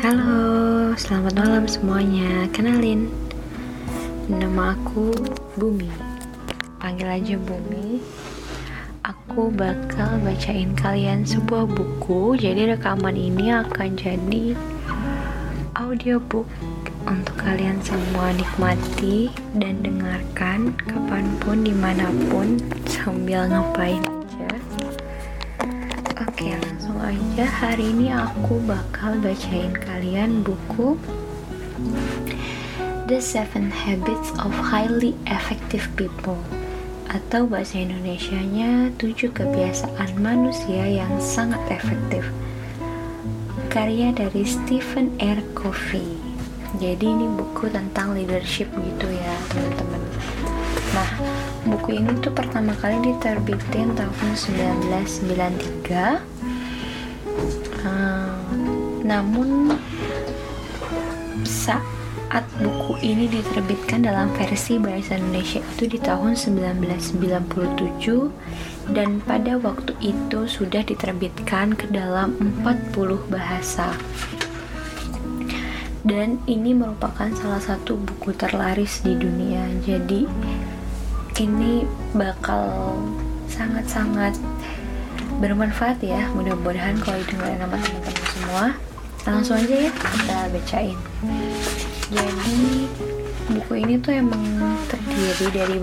Halo, selamat malam semuanya. Kenalin, nama aku Bumi. Panggil aja Bumi. Aku bakal bacain kalian sebuah buku. Jadi rekaman ini akan jadi audiobook untuk kalian semua nikmati dan dengarkan kapan pun di mana pun sambil ngapain hari ini aku bakal bacain kalian buku The Seven Habits of Highly Effective People. Atau bahasa Indonesianya 7 kebiasaan manusia yang sangat efektif. Karya dari Stephen R. Covey. Jadi ini buku tentang leadership gitu ya teman-teman. Nah buku ini tuh pertama kali diterbitin tahun 1993 uh, namun saat buku ini diterbitkan dalam versi bahasa Indonesia itu di tahun 1997 dan pada waktu itu sudah diterbitkan ke dalam 40 bahasa. Dan ini merupakan salah satu buku terlaris di dunia. Jadi ini bakal sangat-sangat bermanfaat ya. Mudah-mudahan kalau didengar sama teman-teman semua langsung aja ya kita bacain jadi buku ini tuh emang terdiri dari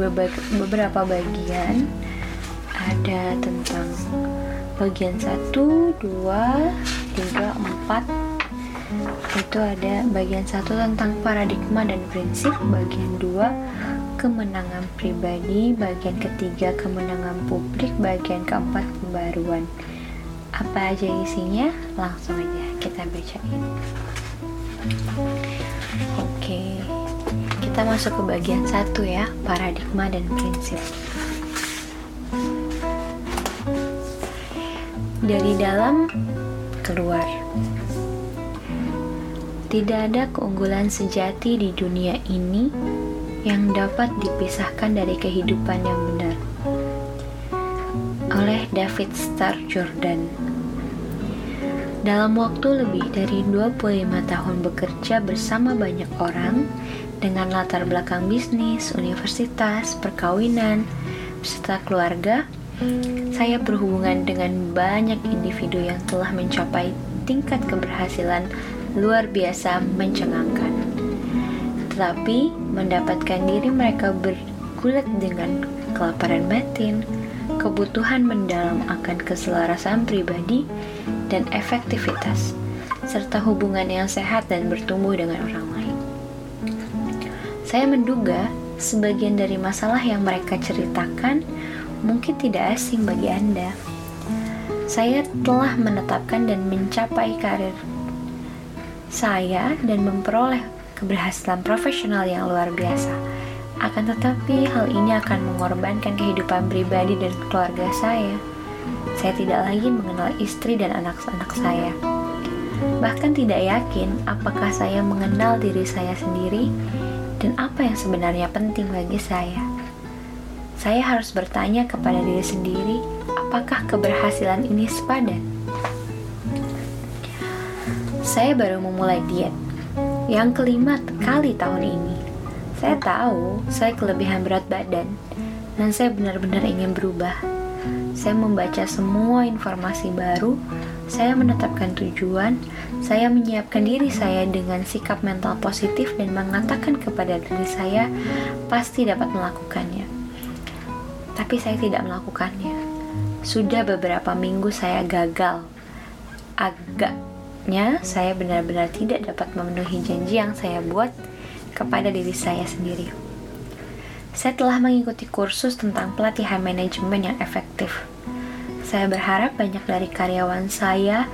beberapa bagian ada tentang bagian 1, 2, 3, 4 itu ada bagian 1 tentang paradigma dan prinsip bagian 2 kemenangan pribadi, bagian ketiga kemenangan publik, bagian keempat pembaruan. Apa aja isinya? Langsung aja kita bacain. Oke, kita masuk ke bagian satu ya, paradigma dan prinsip. Dari dalam keluar. Tidak ada keunggulan sejati di dunia ini yang dapat dipisahkan dari kehidupan yang benar. Oleh David Starr Jordan. Dalam waktu lebih dari 25 tahun bekerja bersama banyak orang dengan latar belakang bisnis, universitas, perkawinan, serta keluarga, saya berhubungan dengan banyak individu yang telah mencapai tingkat keberhasilan luar biasa mencengangkan. Tetapi mendapatkan diri mereka bergulat dengan kelaparan batin, kebutuhan mendalam akan keselarasan pribadi dan efektivitas, serta hubungan yang sehat dan bertumbuh dengan orang lain. Saya menduga sebagian dari masalah yang mereka ceritakan mungkin tidak asing bagi Anda. Saya telah menetapkan dan mencapai karir saya dan memperoleh keberhasilan profesional yang luar biasa. Akan tetapi, hal ini akan mengorbankan kehidupan pribadi dan keluarga saya. Saya tidak lagi mengenal istri dan anak-anak saya. Bahkan tidak yakin apakah saya mengenal diri saya sendiri dan apa yang sebenarnya penting bagi saya. Saya harus bertanya kepada diri sendiri, apakah keberhasilan ini sepadan? Saya baru memulai diet, yang kelima kali tahun ini. Saya tahu saya kelebihan berat badan dan saya benar-benar ingin berubah. Saya membaca semua informasi baru, saya menetapkan tujuan, saya menyiapkan diri saya dengan sikap mental positif dan mengatakan kepada diri saya pasti dapat melakukannya. Tapi saya tidak melakukannya. Sudah beberapa minggu saya gagal. Agak Akhirnya, saya benar-benar tidak dapat memenuhi janji yang saya buat kepada diri saya sendiri. Saya telah mengikuti kursus tentang pelatihan manajemen yang efektif. Saya berharap banyak dari karyawan saya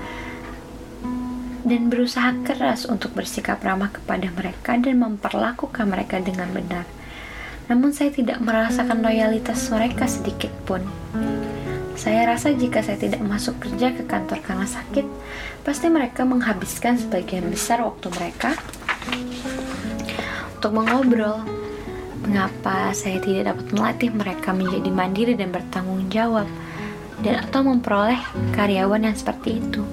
dan berusaha keras untuk bersikap ramah kepada mereka dan memperlakukan mereka dengan benar. Namun saya tidak merasakan loyalitas mereka sedikit pun. Saya rasa jika saya tidak masuk kerja ke kantor karena sakit, pasti mereka menghabiskan sebagian besar waktu mereka untuk mengobrol. Mengapa saya tidak dapat melatih mereka menjadi mandiri dan bertanggung jawab, dan atau memperoleh karyawan yang seperti itu?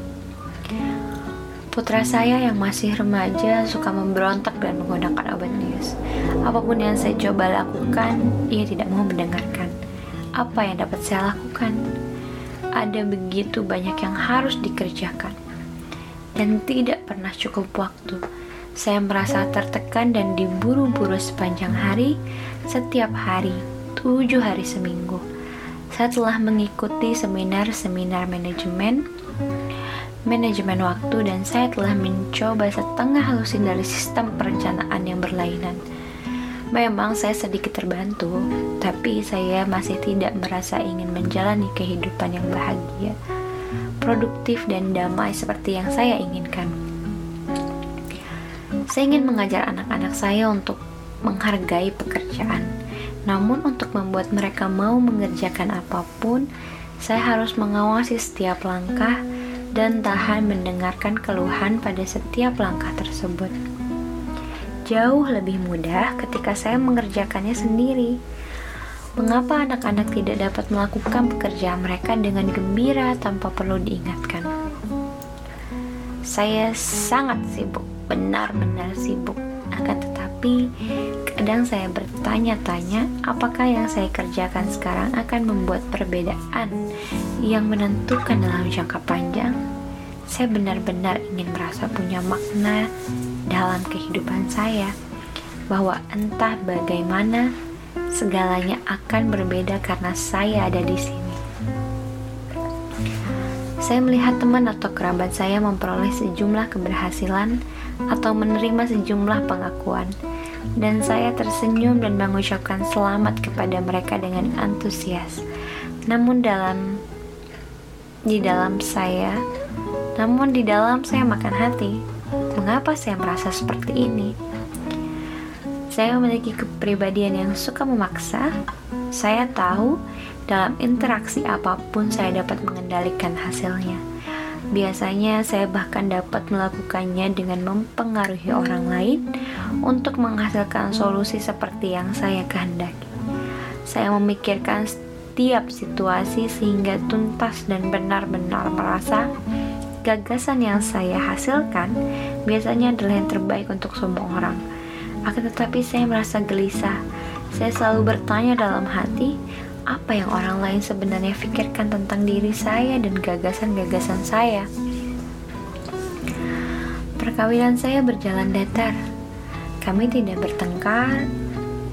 Putra saya yang masih remaja suka memberontak dan menggunakan obat bius. Apa pun yang saya coba lakukan, ia tidak mau mendengarkan. Apa yang dapat saya lakukan? Ada begitu banyak yang harus dikerjakan, dan tidak pernah cukup waktu. Saya merasa tertekan dan diburu-buru sepanjang hari, setiap hari, tujuh hari seminggu. Saya telah mengikuti seminar-seminar manajemen, manajemen waktu dan saya telah mencoba setengah halusin dari sistem perencanaan yang berlainan. Memang saya sedikit terbantu, tapi saya masih tidak merasa ingin menjalani kehidupan yang bahagia, produktif dan damai seperti yang saya inginkan. Saya ingin mengajar anak-anak saya untuk menghargai pekerjaan. Namun untuk membuat mereka mau mengerjakan apa pun, saya harus mengawasi setiap langkah dan tahan mendengarkan keluhan pada setiap langkah tersebut. Jauh lebih mudah ketika saya mengerjakannya sendiri. Mengapa anak-anak tidak dapat melakukan pekerjaan mereka dengan gembira tanpa perlu diingatkan? Saya sangat sibuk, benar-benar sibuk. Akan tetapi, kadang saya bertanya-tanya apakah yang saya kerjakan sekarang akan membuat perbedaan yang menentukan dalam jangka panjang, saya benar-benar ingin merasa punya makna dalam kehidupan saya, bahwa entah bagaimana segalanya akan berbeda karena saya ada di sini. Saya melihat teman atau kerabat saya memperoleh sejumlah keberhasilan atau menerima sejumlah pengakuan, dan saya tersenyum dan mengucapkan selamat kepada mereka dengan antusias. Namun dalam di dalam saya, namun di dalam saya makan hati. Mengapa saya merasa seperti ini? Saya memiliki kepribadian yang suka memaksa. Saya tahu dalam interaksi apa pun saya dapat mengendalikan hasilnya. Biasanya saya bahkan dapat melakukannya dengan mempengaruhi orang lain untuk menghasilkan solusi seperti yang saya kehendaki. Saya memikirkan setiap situasi sehingga tuntas dan benar-benar merasa gagasan yang saya hasilkan biasanya adalah yang terbaik untuk semua orang. Akan tetapi saya merasa gelisah. Saya selalu bertanya dalam hati, apa yang orang lain sebenarnya pikirkan tentang diri saya dan gagasan-gagasan saya. Perkawinan saya berjalan datar. Kami tidak bertengkar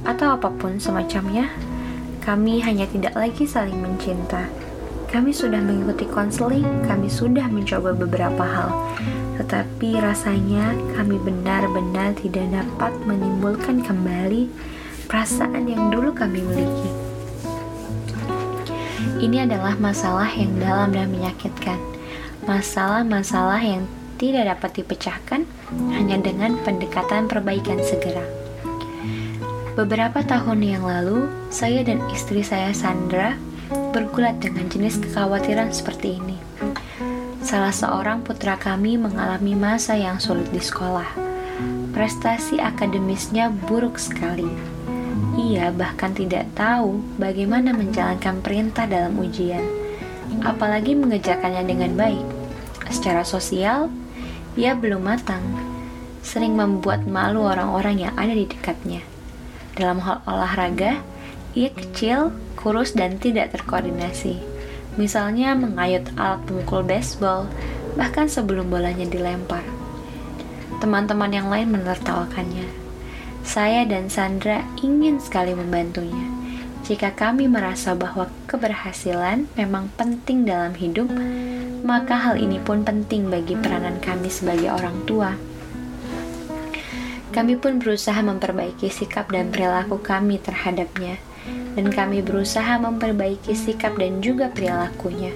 atau apa pun semacamnya kami hanya tidak lagi saling mencinta. Kami sudah mengikuti konseling, kami sudah mencoba beberapa hal, tetapi rasanya kami benar-benar tidak dapat menimbulkan kembali perasaan yang dulu kami miliki. Ini adalah masalah yang dalam dan menyakitkan, masalah-masalah yang tidak dapat dipecahkan hanya dengan pendekatan perbaikan segera. Beberapa tahun yang lalu, saya dan istri saya Sandra bergulat dengan jenis kekhawatiran seperti ini. Salah seorang putra kami mengalami masa yang sulit di sekolah. Prestasi akademisnya buruk sekali. Ia bahkan tidak tahu bagaimana menjalankan perintah dalam ujian, apalagi mengerjakannya dengan baik. Secara sosial, ia belum matang, sering membuat malu orang-orang yang ada di dekatnya dalam hal olahraga, ia kecil, kurus, dan tidak terkoordinasi. Misalnya mengayut alat pemukul baseball, bahkan sebelum bolanya dilempar. Teman-teman yang lain menertawakannya. Saya dan Sandra ingin sekali membantunya. Jika kami merasa bahwa keberhasilan memang penting dalam hidup, maka hal ini pun penting bagi peranan kami sebagai orang tua. Kami pun berusaha memperbaiki sikap dan perilaku kami terhadapnya, dan kami berusaha memperbaiki sikap dan juga perilakunya.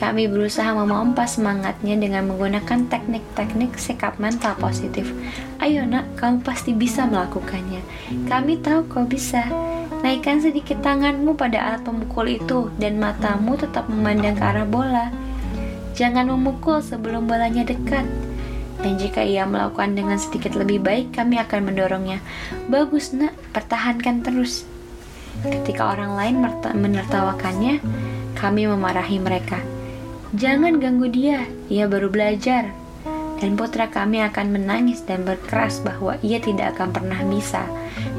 Kami berusaha memompa semangatnya dengan menggunakan teknik-teknik sikap mental positif. Ayo nak, kamu pasti bisa melakukannya. Kami tahu kau bisa. Naikkan sedikit tanganmu pada alat pemukul itu dan matamu tetap memandang ke arah bola. Jangan memukul sebelum bolanya dekat dan jika ia melakukan dengan sedikit lebih baik, kami akan mendorongnya. Bagus nak, pertahankan terus. Ketika orang lain menertawakannya, kami memarahi mereka. Jangan ganggu dia, ia baru belajar. dan putra kami akan menangis dan berkeras bahwa ia tidak akan pernah bisa,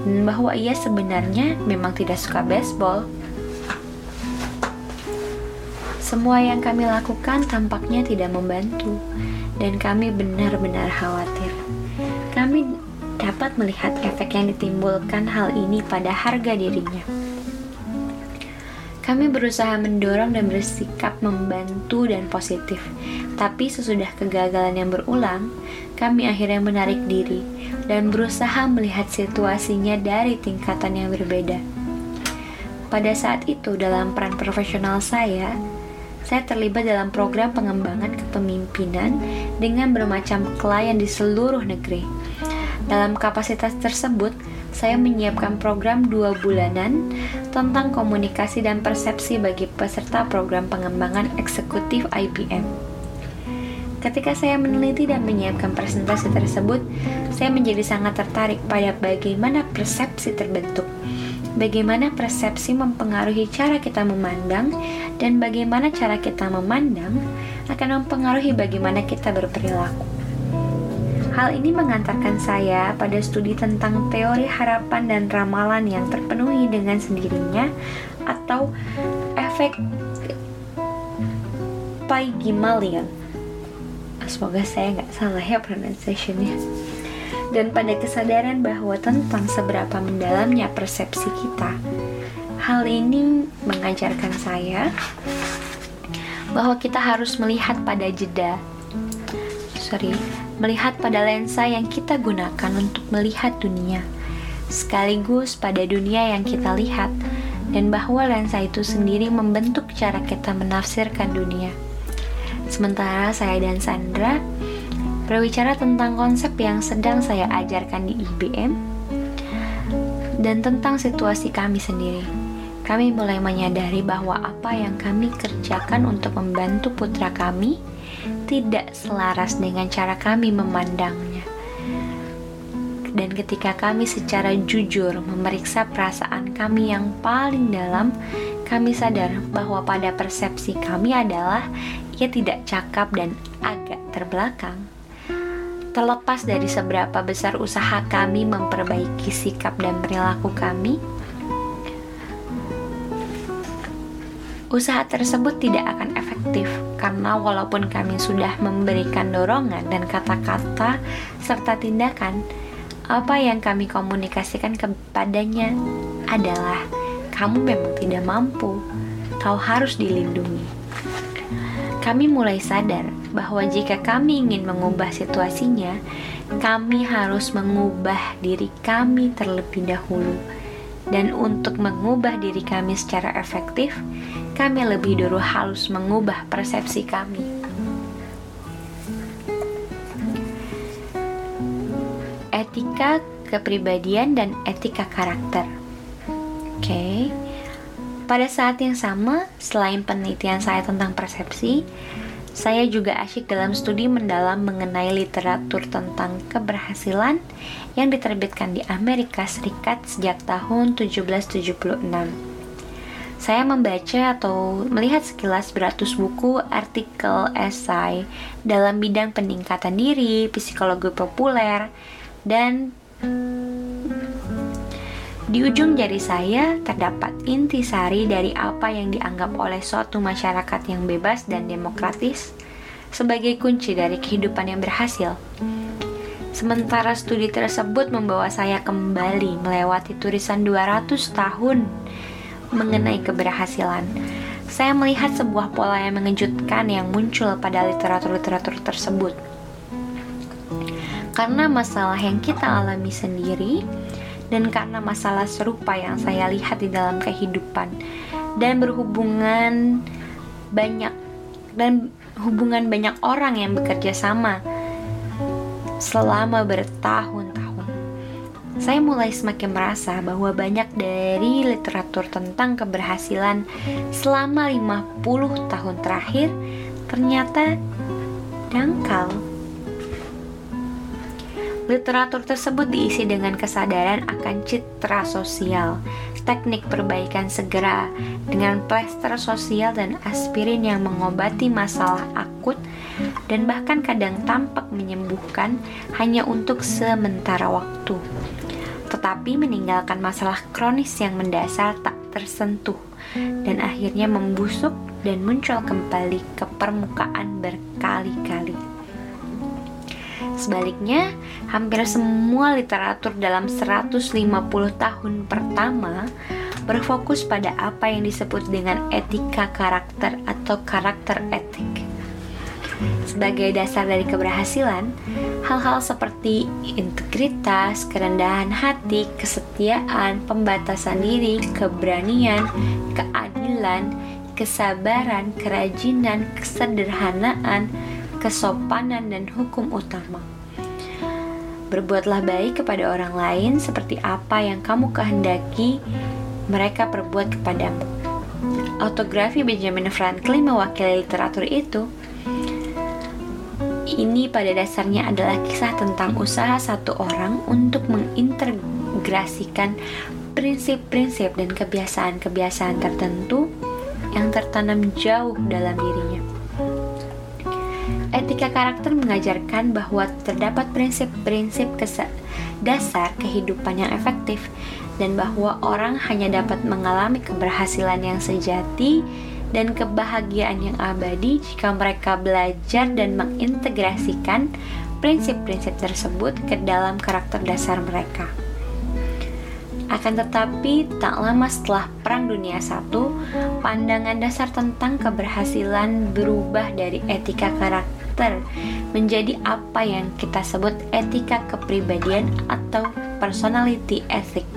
dan bahwa ia sebenarnya memang tidak suka baseball. Semua yang kami lakukan tampaknya tidak membantu, dan kami benar-benar khawatir. Kami dapat melihat efek yang ditimbulkan hal ini pada harga dirinya. Kami berusaha mendorong dan bersikap membantu dan positif, tapi sesudah kegagalan yang berulang, kami akhirnya menarik diri dan berusaha melihat situasinya dari tingkatan yang berbeda. Pada saat itu, dalam peran profesional saya, saya terlibat dalam program pengembangan kepemimpinan dengan bermacam klien di seluruh negeri. Dalam kapasitas tersebut, saya menyiapkan program dua bulanan tentang komunikasi dan persepsi bagi peserta program pengembangan eksekutif IBM. Ketika saya meneliti dan menyiapkan presentasi tersebut, saya menjadi sangat tertarik pada bagaimana persepsi terbentuk bagaimana persepsi mempengaruhi cara kita memandang, dan bagaimana cara kita memandang akan mempengaruhi bagaimana kita berperilaku. Hal ini mengantarkan saya pada studi tentang teori harapan dan ramalan yang terpenuhi dengan sendirinya atau efek Pygmalion. Semoga saya nggak salah ya pronunciationnya dan pada kesadaran bahwa tentang seberapa mendalamnya persepsi kita. Hal ini mengajarkan saya bahwa kita harus melihat pada jeda. Sorry, melihat pada lensa yang kita gunakan untuk melihat dunia, sekaligus pada dunia yang kita lihat, dan bahwa lensa itu sendiri membentuk cara kita menafsirkan dunia. Sementara saya dan Sandra berbicara tentang konsep yang sedang saya ajarkan di IBM dan tentang situasi kami sendiri. Kami mulai menyadari bahwa apa yang kami kerjakan untuk membantu putra kami tidak selaras dengan cara kami memandangnya. Dan ketika kami secara jujur memeriksa perasaan kami yang paling dalam, kami sadar bahwa pada persepsi kami adalah ia tidak cakap dan agak terbelakang. Terlepas dari seberapa besar usaha kami memperbaiki sikap dan perilaku kami, usaha tersebut tidak akan efektif karena walaupun kami sudah memberikan dorongan dan kata-kata serta tindakan, apa yang kami komunikasikan kepadanya adalah kamu memang tidak mampu, kau harus dilindungi. Kami mulai sadar bahwa jika kami ingin mengubah situasinya, kami harus mengubah diri kami terlebih dahulu. Dan untuk mengubah diri kami secara efektif, kami lebih dulu harus mengubah persepsi kami. Etika kepribadian dan etika karakter. Oke. Okay. Pada saat yang sama, selain penelitian saya tentang persepsi, saya juga asyik dalam studi mendalam mengenai literatur tentang keberhasilan yang diterbitkan di Amerika Serikat sejak tahun 1776. Saya membaca atau melihat sekilas beratus buku, artikel, esai dalam bidang peningkatan diri, psikologi populer, dan di ujung jari saya terdapat intisari dari apa yang dianggap oleh suatu masyarakat yang bebas dan demokratis sebagai kunci dari kehidupan yang berhasil. Sementara studi tersebut membawa saya kembali melewati tulisan 200 tahun mengenai keberhasilan. Saya melihat sebuah pola yang mengejutkan yang muncul pada literatur-literatur tersebut. Karena masalah yang kita alami sendiri, dan karena masalah serupa yang saya lihat di dalam kehidupan dan berhubungan banyak dan hubungan banyak orang yang bekerja sama selama bertahun-tahun. Saya mulai semakin merasa bahwa banyak dari literatur tentang keberhasilan selama 50 tahun terakhir ternyata dangkal Literatur tersebut diisi dengan kesadaran akan citra sosial, teknik perbaikan segera dengan plester sosial dan aspirin yang mengobati masalah akut dan bahkan kadang tampak menyembuhkan hanya untuk sementara waktu. Tetapi meninggalkan masalah kronis yang mendasar tak tersentuh dan akhirnya membusuk dan muncul kembali ke permukaan berkali-kali. Sebaliknya, hampir semua literatur dalam 150 tahun pertama berfokus pada apa yang disebut dengan etika karakter atau karakter etik. Sebagai dasar dari keberhasilan, hal-hal seperti integritas, kerendahan hati, kesetiaan, pembatasan diri, keberanian, keadilan, kesabaran, kerajinan, kesederhanaan, kesopanan, dan hukum utama. Berbuatlah baik kepada orang lain seperti apa yang kamu kehendaki mereka perbuat kepadamu. Autografi Benjamin Franklin mewakili literatur itu. Ini pada dasarnya adalah kisah tentang usaha satu orang untuk mengintegrasikan prinsip-prinsip dan kebiasaan-kebiasaan tertentu yang tertanam jauh dalam dirinya. Etika karakter mengajarkan bahwa terdapat prinsip-prinsip dasar kehidupan yang efektif dan bahwa orang hanya dapat mengalami keberhasilan yang sejati dan kebahagiaan yang abadi jika mereka belajar dan mengintegrasikan prinsip-prinsip tersebut ke dalam karakter dasar mereka. Akan tetapi, tak lama setelah Perang Dunia I, pandangan dasar tentang keberhasilan berubah dari etika karakter menjadi apa yang kita sebut etika kepribadian atau personality ethic.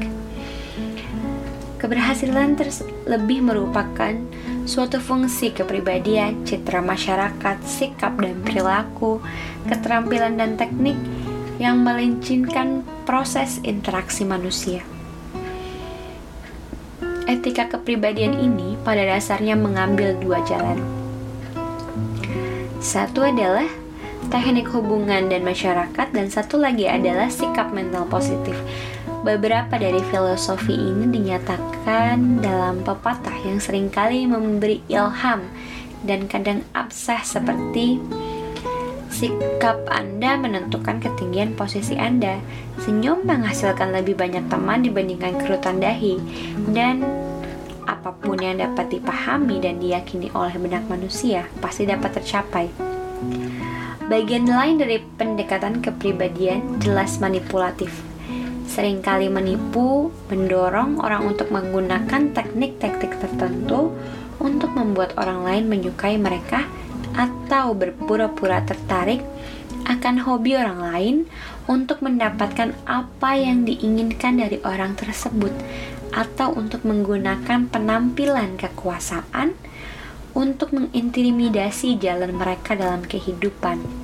Keberhasilan lebih merupakan suatu fungsi kepribadian, citra masyarakat, sikap dan perilaku, keterampilan dan teknik yang melincinkan proses interaksi manusia. Etika kepribadian ini pada dasarnya mengambil dua jalan. Satu adalah teknik hubungan dan masyarakat dan satu lagi adalah sikap mental positif. Beberapa dari filosofi ini dinyatakan dalam pepatah yang sering kali memberi ilham dan kadang absah seperti Sikap Anda menentukan ketinggian posisi Anda. Senyum menghasilkan lebih banyak teman dibandingkan kerutan dahi. Dan apa pun yang dapat dipahami dan diyakini oleh benak manusia pasti dapat tercapai. Bagian lain dari pendekatan kepribadian jelas manipulatif. Seringkali menipu, mendorong orang untuk menggunakan teknik-teknik tertentu untuk membuat orang lain menyukai mereka atau berpura-pura tertarik akan hobi orang lain untuk mendapatkan apa yang diinginkan dari orang tersebut atau untuk menggunakan penampilan kekuasaan untuk mengintimidasi jalan mereka dalam kehidupan.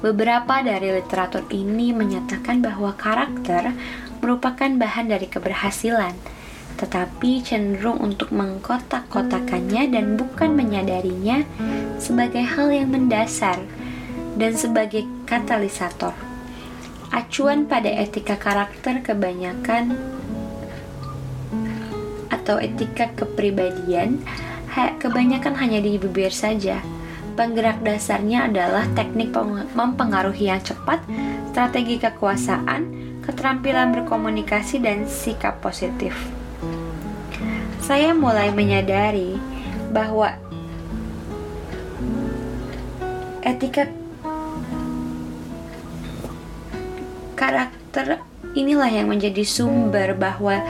Beberapa dari literatur ini menyatakan bahwa karakter merupakan bahan dari keberhasilan tetapi cenderung untuk mengkotak-kotakannya dan bukan menyadarinya sebagai hal yang mendasar dan sebagai katalisator. Acuan pada etika karakter kebanyakan atau etika kepribadian kebanyakan hanya di bibir saja. Penggerak dasarnya adalah teknik mempengaruhi yang cepat, strategi kekuasaan, keterampilan berkomunikasi, dan sikap positif saya mulai menyadari bahwa etika karakter inilah yang menjadi sumber bahwa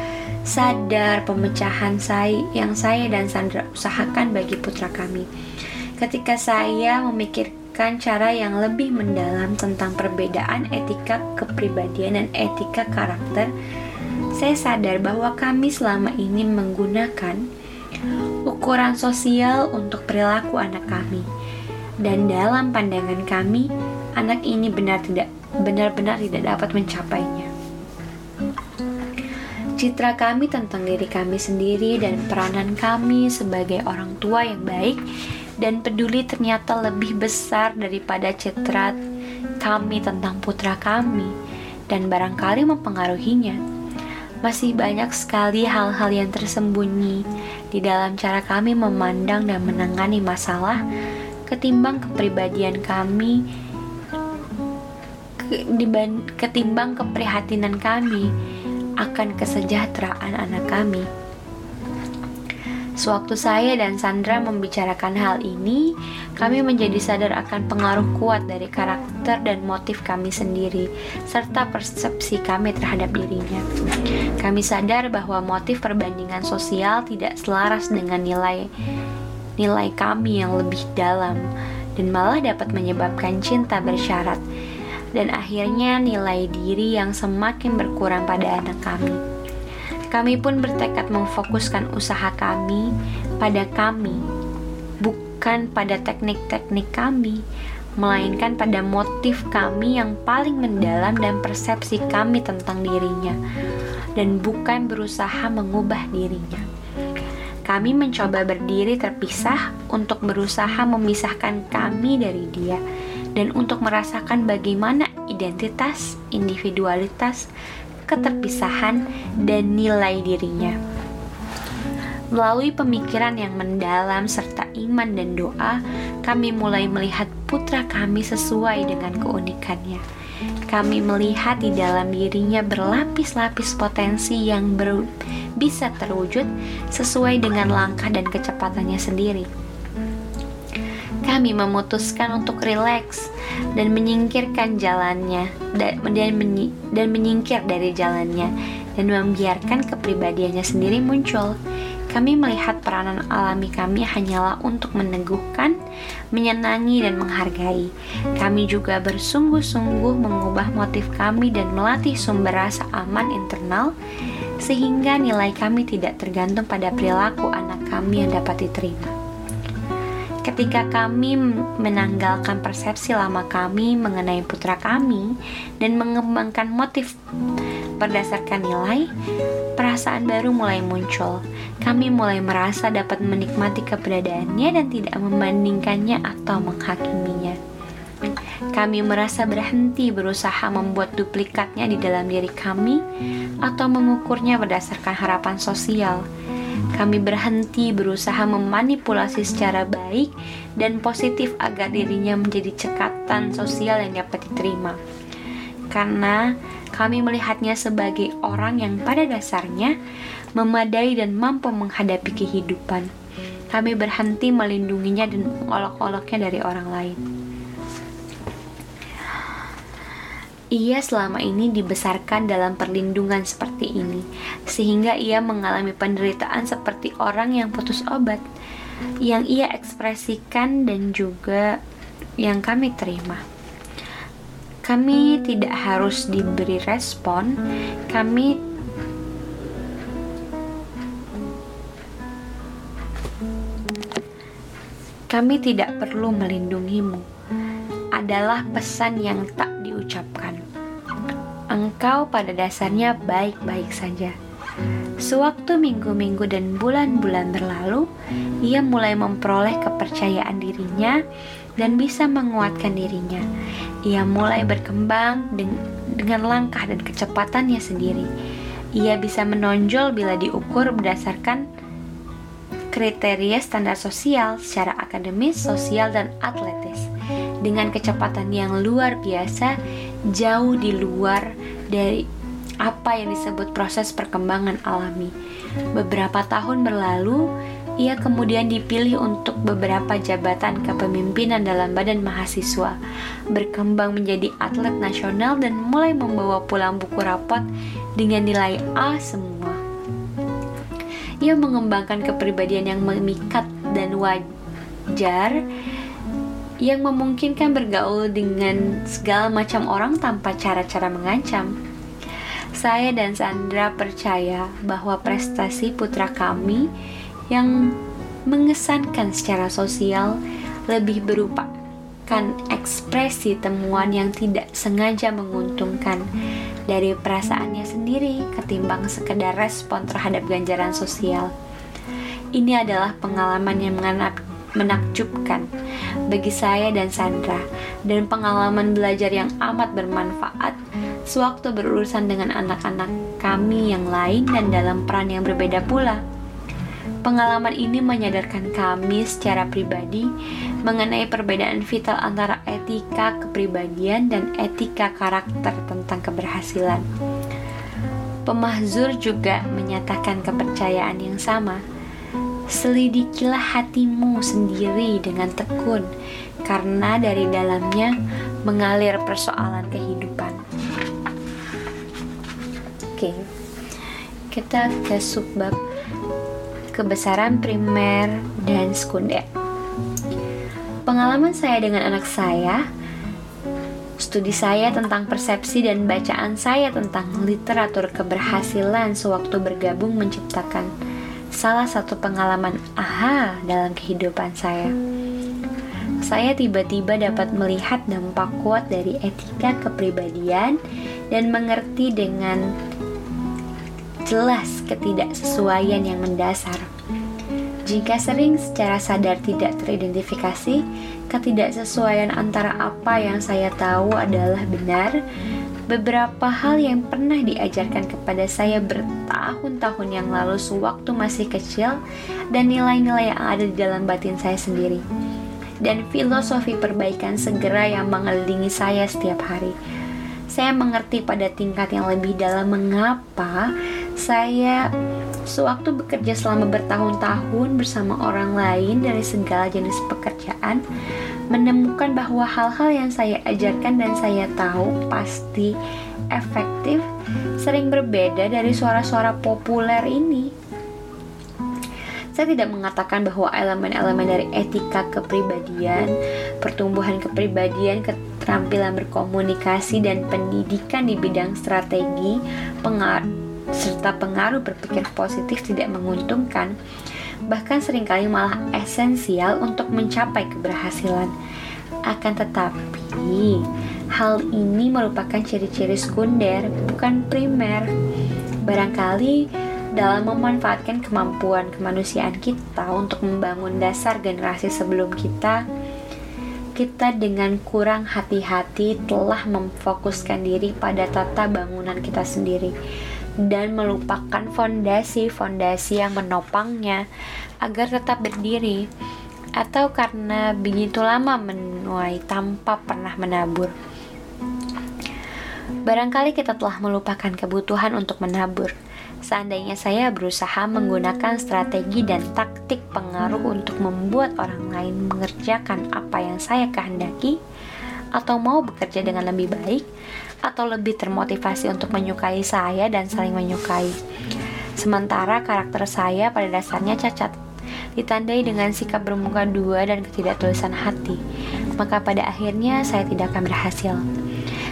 sadar pemecahan saya yang saya dan Sandra usahakan bagi putra kami. Ketika saya memikirkan cara yang lebih mendalam tentang perbedaan etika kepribadian dan etika karakter, saya sadar bahwa kami selama ini menggunakan ukuran sosial untuk perilaku anak kami. Dan dalam pandangan kami, anak ini benar tidak benar-benar tidak dapat mencapainya. Citra kami tentang diri kami sendiri dan peranan kami sebagai orang tua yang baik dan peduli ternyata lebih besar daripada citra kami tentang putra kami dan barangkali mempengaruhinya Masih banyak sekali hal-hal yang tersembunyi di dalam cara kami memandang dan menangani masalah ketimbang kepribadian kami ketimbang keprihatinan kami akan kesejahteraan anak kami. Sewaktu saya dan Sandra membicarakan hal ini, kami menjadi sadar akan pengaruh kuat dari karakter dan motif kami sendiri, serta persepsi kami terhadap dirinya. Kami sadar bahwa motif perbandingan sosial tidak selaras dengan nilai nilai kami yang lebih dalam dan malah dapat menyebabkan cinta bersyarat dan akhirnya nilai diri yang semakin berkurang pada anak kami. Kami pun bertekad memfokuskan usaha kami pada kami, bukan pada teknik-teknik kami, melainkan pada motif kami yang paling mendalam dan persepsi kami tentang dirinya, dan bukan berusaha mengubah dirinya. Kami mencoba berdiri terpisah untuk berusaha memisahkan kami dari dia, dan untuk merasakan bagaimana identitas, individualitas, keterpisahan, dan nilai dirinya. Melalui pemikiran yang mendalam serta iman dan doa, kami mulai melihat putra kami sesuai dengan keunikannya. Kami melihat di dalam dirinya berlapis-lapis potensi yang ber bisa terwujud sesuai dengan langkah dan kecepatannya sendiri kami memutuskan untuk rileks dan menyingkirkan jalannya dan, menyi, dan menyingkir dari jalannya dan membiarkan kepribadiannya sendiri muncul. Kami melihat peranan alami kami hanyalah untuk meneguhkan, menyenangi, dan menghargai. Kami juga bersungguh-sungguh mengubah motif kami dan melatih sumber rasa aman internal, sehingga nilai kami tidak tergantung pada perilaku anak kami yang dapat diterima. Ketika kami menanggalkan persepsi lama kami mengenai putra kami dan mengembangkan motif berdasarkan nilai, perasaan baru mulai muncul. Kami mulai merasa dapat menikmati keberadaannya dan tidak membandingkannya atau menghakiminya. Kami merasa berhenti berusaha membuat duplikatnya di dalam diri kami atau mengukurnya berdasarkan harapan sosial kami berhenti berusaha memanipulasi secara baik dan positif agar dirinya menjadi cekatan sosial yang dapat diterima. Karena kami melihatnya sebagai orang yang pada dasarnya memadai dan mampu menghadapi kehidupan. Kami berhenti melindunginya dan mengolok-oloknya dari orang lain. Ia selama ini dibesarkan dalam perlindungan seperti ini, sehingga ia mengalami penderitaan seperti orang yang putus obat, yang ia ekspresikan dan juga yang kami terima. Kami tidak harus diberi respon, kami kami tidak perlu melindungimu adalah pesan yang tak diucapkan. Engkau pada dasarnya baik-baik saja. Sewaktu minggu-minggu dan bulan-bulan berlalu, ia mulai memperoleh kepercayaan dirinya dan bisa menguatkan dirinya. Ia mulai berkembang dengan langkah dan kecepatannya sendiri. Ia bisa menonjol bila diukur berdasarkan kriteria standar sosial secara akademis, sosial, dan atletis dengan kecepatan yang luar biasa, jauh di luar dari apa yang disebut proses perkembangan alami. Beberapa tahun berlalu, ia kemudian dipilih untuk beberapa jabatan kepemimpinan dalam badan mahasiswa, berkembang menjadi atlet nasional dan mulai membawa pulang buku rapot dengan nilai A semua. Ia mengembangkan kepribadian yang memikat dan wajar yang memungkinkan bergaul dengan segala macam orang tanpa cara-cara mengancam. Saya dan Sandra percaya bahwa prestasi putra kami yang mengesankan secara sosial lebih berupa kan ekspresi temuan yang tidak sengaja menguntungkan dari perasaannya sendiri ketimbang sekedar respon terhadap ganjaran sosial. Ini adalah pengalaman yang menakjubkan bagi saya dan Sandra dan pengalaman belajar yang amat bermanfaat sewaktu berurusan dengan anak-anak kami yang lain dan dalam peran yang berbeda pula. Pengalaman ini menyadarkan kami secara pribadi mengenai perbedaan vital antara etika kepribadian dan etika karakter tentang keberhasilan. Pemahzur juga menyatakan kepercayaan yang sama. Selidikilah hatimu sendiri dengan tekun, karena dari dalamnya mengalir persoalan kehidupan. Oke, kita ke subbab kebesaran primer dan sekunder. Pengalaman saya dengan anak saya, studi saya tentang persepsi dan bacaan saya tentang literatur keberhasilan sewaktu bergabung menciptakan salah satu pengalaman aha dalam kehidupan saya. Saya tiba-tiba dapat melihat dampak kuat dari etika kepribadian dan mengerti dengan jelas ketidaksesuaian yang mendasar. Jika sering secara sadar tidak teridentifikasi, ketidaksesuaian antara apa yang saya tahu adalah benar, beberapa hal yang pernah diajarkan kepada saya bertahun-tahun yang lalu sewaktu masih kecil, dan nilai-nilai yang ada di dalam batin saya sendiri, dan filosofi perbaikan segera yang mengelilingi saya setiap hari. Saya mengerti pada tingkat yang lebih dalam mengapa saya sewaktu bekerja selama bertahun-tahun bersama orang lain dari segala jenis pekerjaan, menemukan bahwa hal-hal yang saya ajarkan dan saya tahu pasti efektif sering berbeda dari suara-suara populer ini. Saya tidak mengatakan bahwa elemen-elemen dari etika kepribadian, pertumbuhan kepribadian, keterampilan berkomunikasi, dan pendidikan di bidang strategi, pengaruh serta pengaruh berpikir positif tidak menguntungkan, bahkan sering kali malah esensial untuk mencapai keberhasilan. Akan tetapi, hal ini merupakan ciri-ciri sekunder, bukan primer. Barangkali dalam memanfaatkan kemampuan kemanusiaan kita untuk membangun dasar generasi sebelum kita, kita dengan kurang hati-hati telah memfokuskan diri pada tata bangunan kita sendiri dan melupakan fondasi-fondasi yang menopangnya agar tetap berdiri atau karena begitu lama menuai tanpa pernah menabur. Barangkali kita telah melupakan kebutuhan untuk menabur. Seandainya saya berusaha menggunakan strategi dan taktik pengaruh untuk membuat orang lain mengerjakan apa yang saya kehendaki, atau mau bekerja dengan lebih baik, atau lebih termotivasi untuk menyukai saya dan saling menyukai. Sementara karakter saya pada dasarnya cacat, ditandai dengan sikap bermuka dua dan ketidaktulisan hati, maka pada akhirnya saya tidak akan berhasil.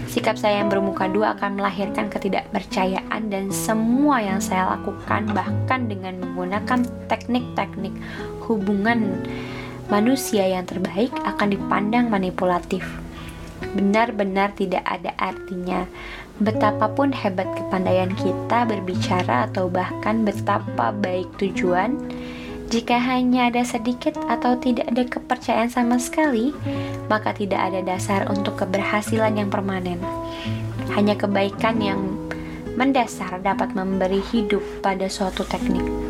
Sikap saya yang bermuka dua akan melahirkan ketidakpercayaan dan semua yang saya lakukan bahkan dengan menggunakan teknik-teknik hubungan manusia yang terbaik akan dipandang manipulatif benar-benar tidak ada artinya. Betapapun hebat kepandaian kita berbicara atau bahkan betapa baik tujuan, jika hanya ada sedikit atau tidak ada kepercayaan sama sekali, maka tidak ada dasar untuk keberhasilan yang permanen. Hanya kebaikan yang mendasar dapat memberi hidup pada suatu teknik.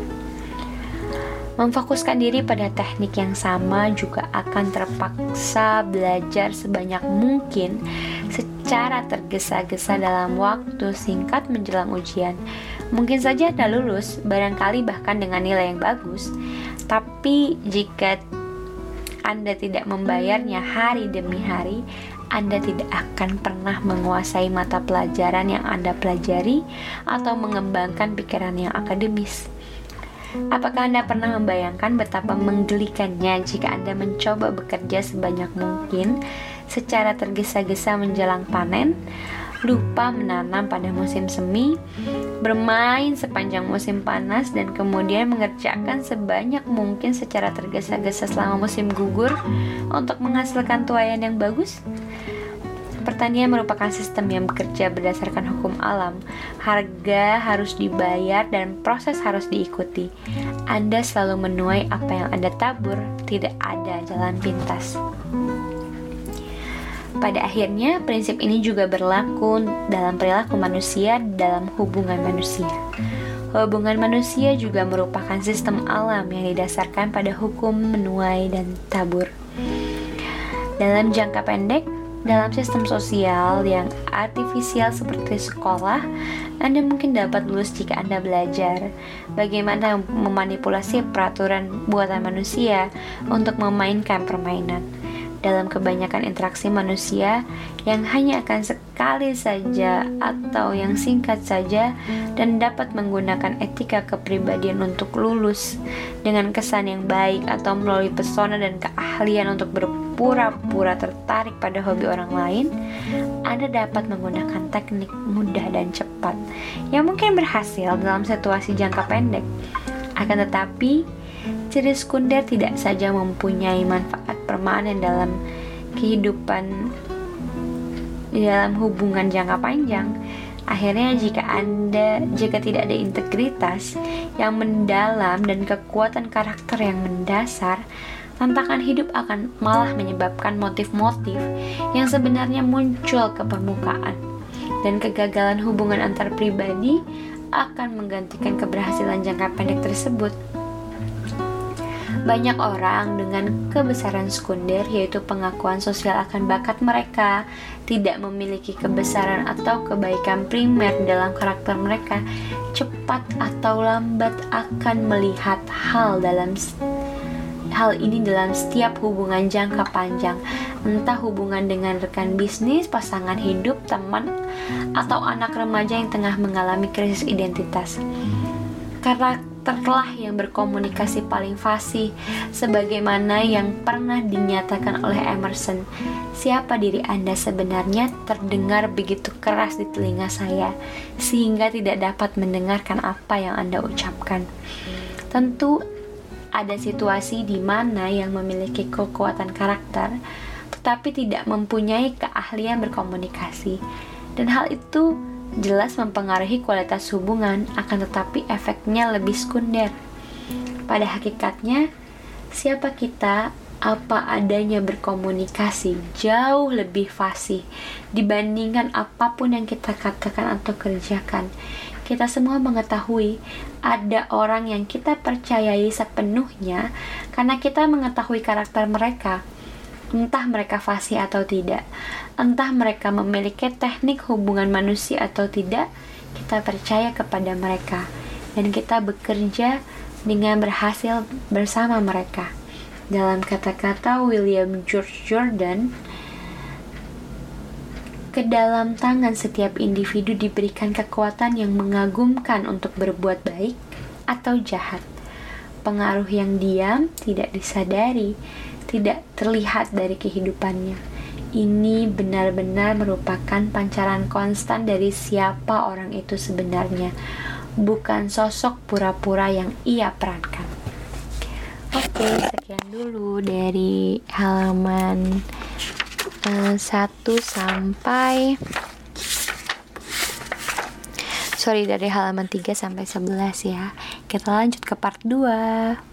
Memfokuskan diri pada teknik yang sama juga akan terpaksa belajar sebanyak mungkin secara tergesa-gesa dalam waktu singkat menjelang ujian. Mungkin saja Anda lulus, barangkali bahkan dengan nilai yang bagus. Tapi jika Anda tidak membayarnya hari demi hari, anda tidak akan pernah menguasai mata pelajaran yang Anda pelajari atau mengembangkan pikiran yang akademis. Apakah Anda pernah membayangkan betapa menggelikannya jika Anda mencoba bekerja sebanyak mungkin secara tergesa-gesa menjelang panen, lupa menanam pada musim semi, bermain sepanjang musim panas, dan kemudian mengerjakan sebanyak mungkin secara tergesa-gesa selama musim gugur untuk menghasilkan tuayan yang bagus? Pertanian merupakan sistem yang bekerja berdasarkan hukum alam. Harga harus dibayar dan proses harus diikuti. Anda selalu menuai apa yang Anda tabur, tidak ada jalan pintas. Pada akhirnya, prinsip ini juga berlaku dalam perilaku manusia dalam hubungan manusia. Hubungan manusia juga merupakan sistem alam yang didasarkan pada hukum menuai dan tabur. Dalam jangka pendek, dalam sistem sosial yang artifisial seperti sekolah, Anda mungkin dapat lulus jika Anda belajar. Bagaimana memanipulasi peraturan buatan manusia untuk memainkan permainan. Dalam kebanyakan interaksi manusia yang hanya akan sekali saja atau yang singkat saja dan dapat menggunakan etika kepribadian untuk lulus dengan kesan yang baik atau melalui pesona dan keahlian untuk berpura-pura tertarik pada hobi orang lain, Anda dapat menggunakan teknik mudah dan cepat yang mungkin berhasil dalam situasi jangka pendek. Akan tetapi, ciri sekunder tidak saja mempunyai manfaat permanen dalam kehidupan di dalam hubungan jangka panjang. Akhirnya jika Anda jika tidak ada integritas yang mendalam dan kekuatan karakter yang mendasar, tantangan hidup akan malah menyebabkan motif-motif yang sebenarnya muncul ke permukaan dan kegagalan hubungan antar pribadi akan menggantikan keberhasilan jangka pendek tersebut. Banyak orang dengan kebesaran sekunder, yaitu pengakuan sosial akan bakat mereka, tidak memiliki kebesaran atau kebaikan primer dalam karakter mereka, cepat atau lambat akan melihat hal dalam hal ini dalam setiap hubungan jangka panjang, entah hubungan dengan rekan bisnis, pasangan hidup, teman, atau anak remaja yang tengah mengalami krisis identitas. Karakterlah yang berkomunikasi paling fasih sebagaimana yang pernah dinyatakan oleh Emerson. Siapa diri Anda sebenarnya? Terdengar begitu keras di telinga saya sehingga tidak dapat mendengarkan apa yang Anda ucapkan. Tentu ada situasi di mana yang memiliki kekuatan karakter tetapi tidak mempunyai keahlian berkomunikasi dan hal itu jelas mempengaruhi kualitas hubungan, akan tetapi efeknya lebih sekunder. Pada hakikatnya, siapa kita apa adanya berkomunikasi jauh lebih fasih dibandingkan apa pun yang kita katakan atau kerjakan. Kita semua mengetahui ada orang yang kita percayai sepenuhnya karena kita mengetahui karakter mereka. Entah mereka fasih atau tidak, entah mereka memiliki teknik hubungan manusia atau tidak, kita percaya kepada mereka. Dan kita bekerja dengan berhasil bersama mereka. Dalam kata-kata William George Jordan, ke dalam tangan setiap individu diberikan kekuatan yang mengagumkan untuk berbuat baik atau jahat. Pengaruh yang diam tidak disadari, tidak terlihat dari kehidupannya. Ini benar-benar merupakan pancaran konstan dari siapa orang itu sebenarnya, bukan sosok pura-pura yang ia perankan. Oke, sekian dulu dari halaman 1 sampai sorry dari halaman 3 sampai 11 ya. Kita lanjut ke part 2.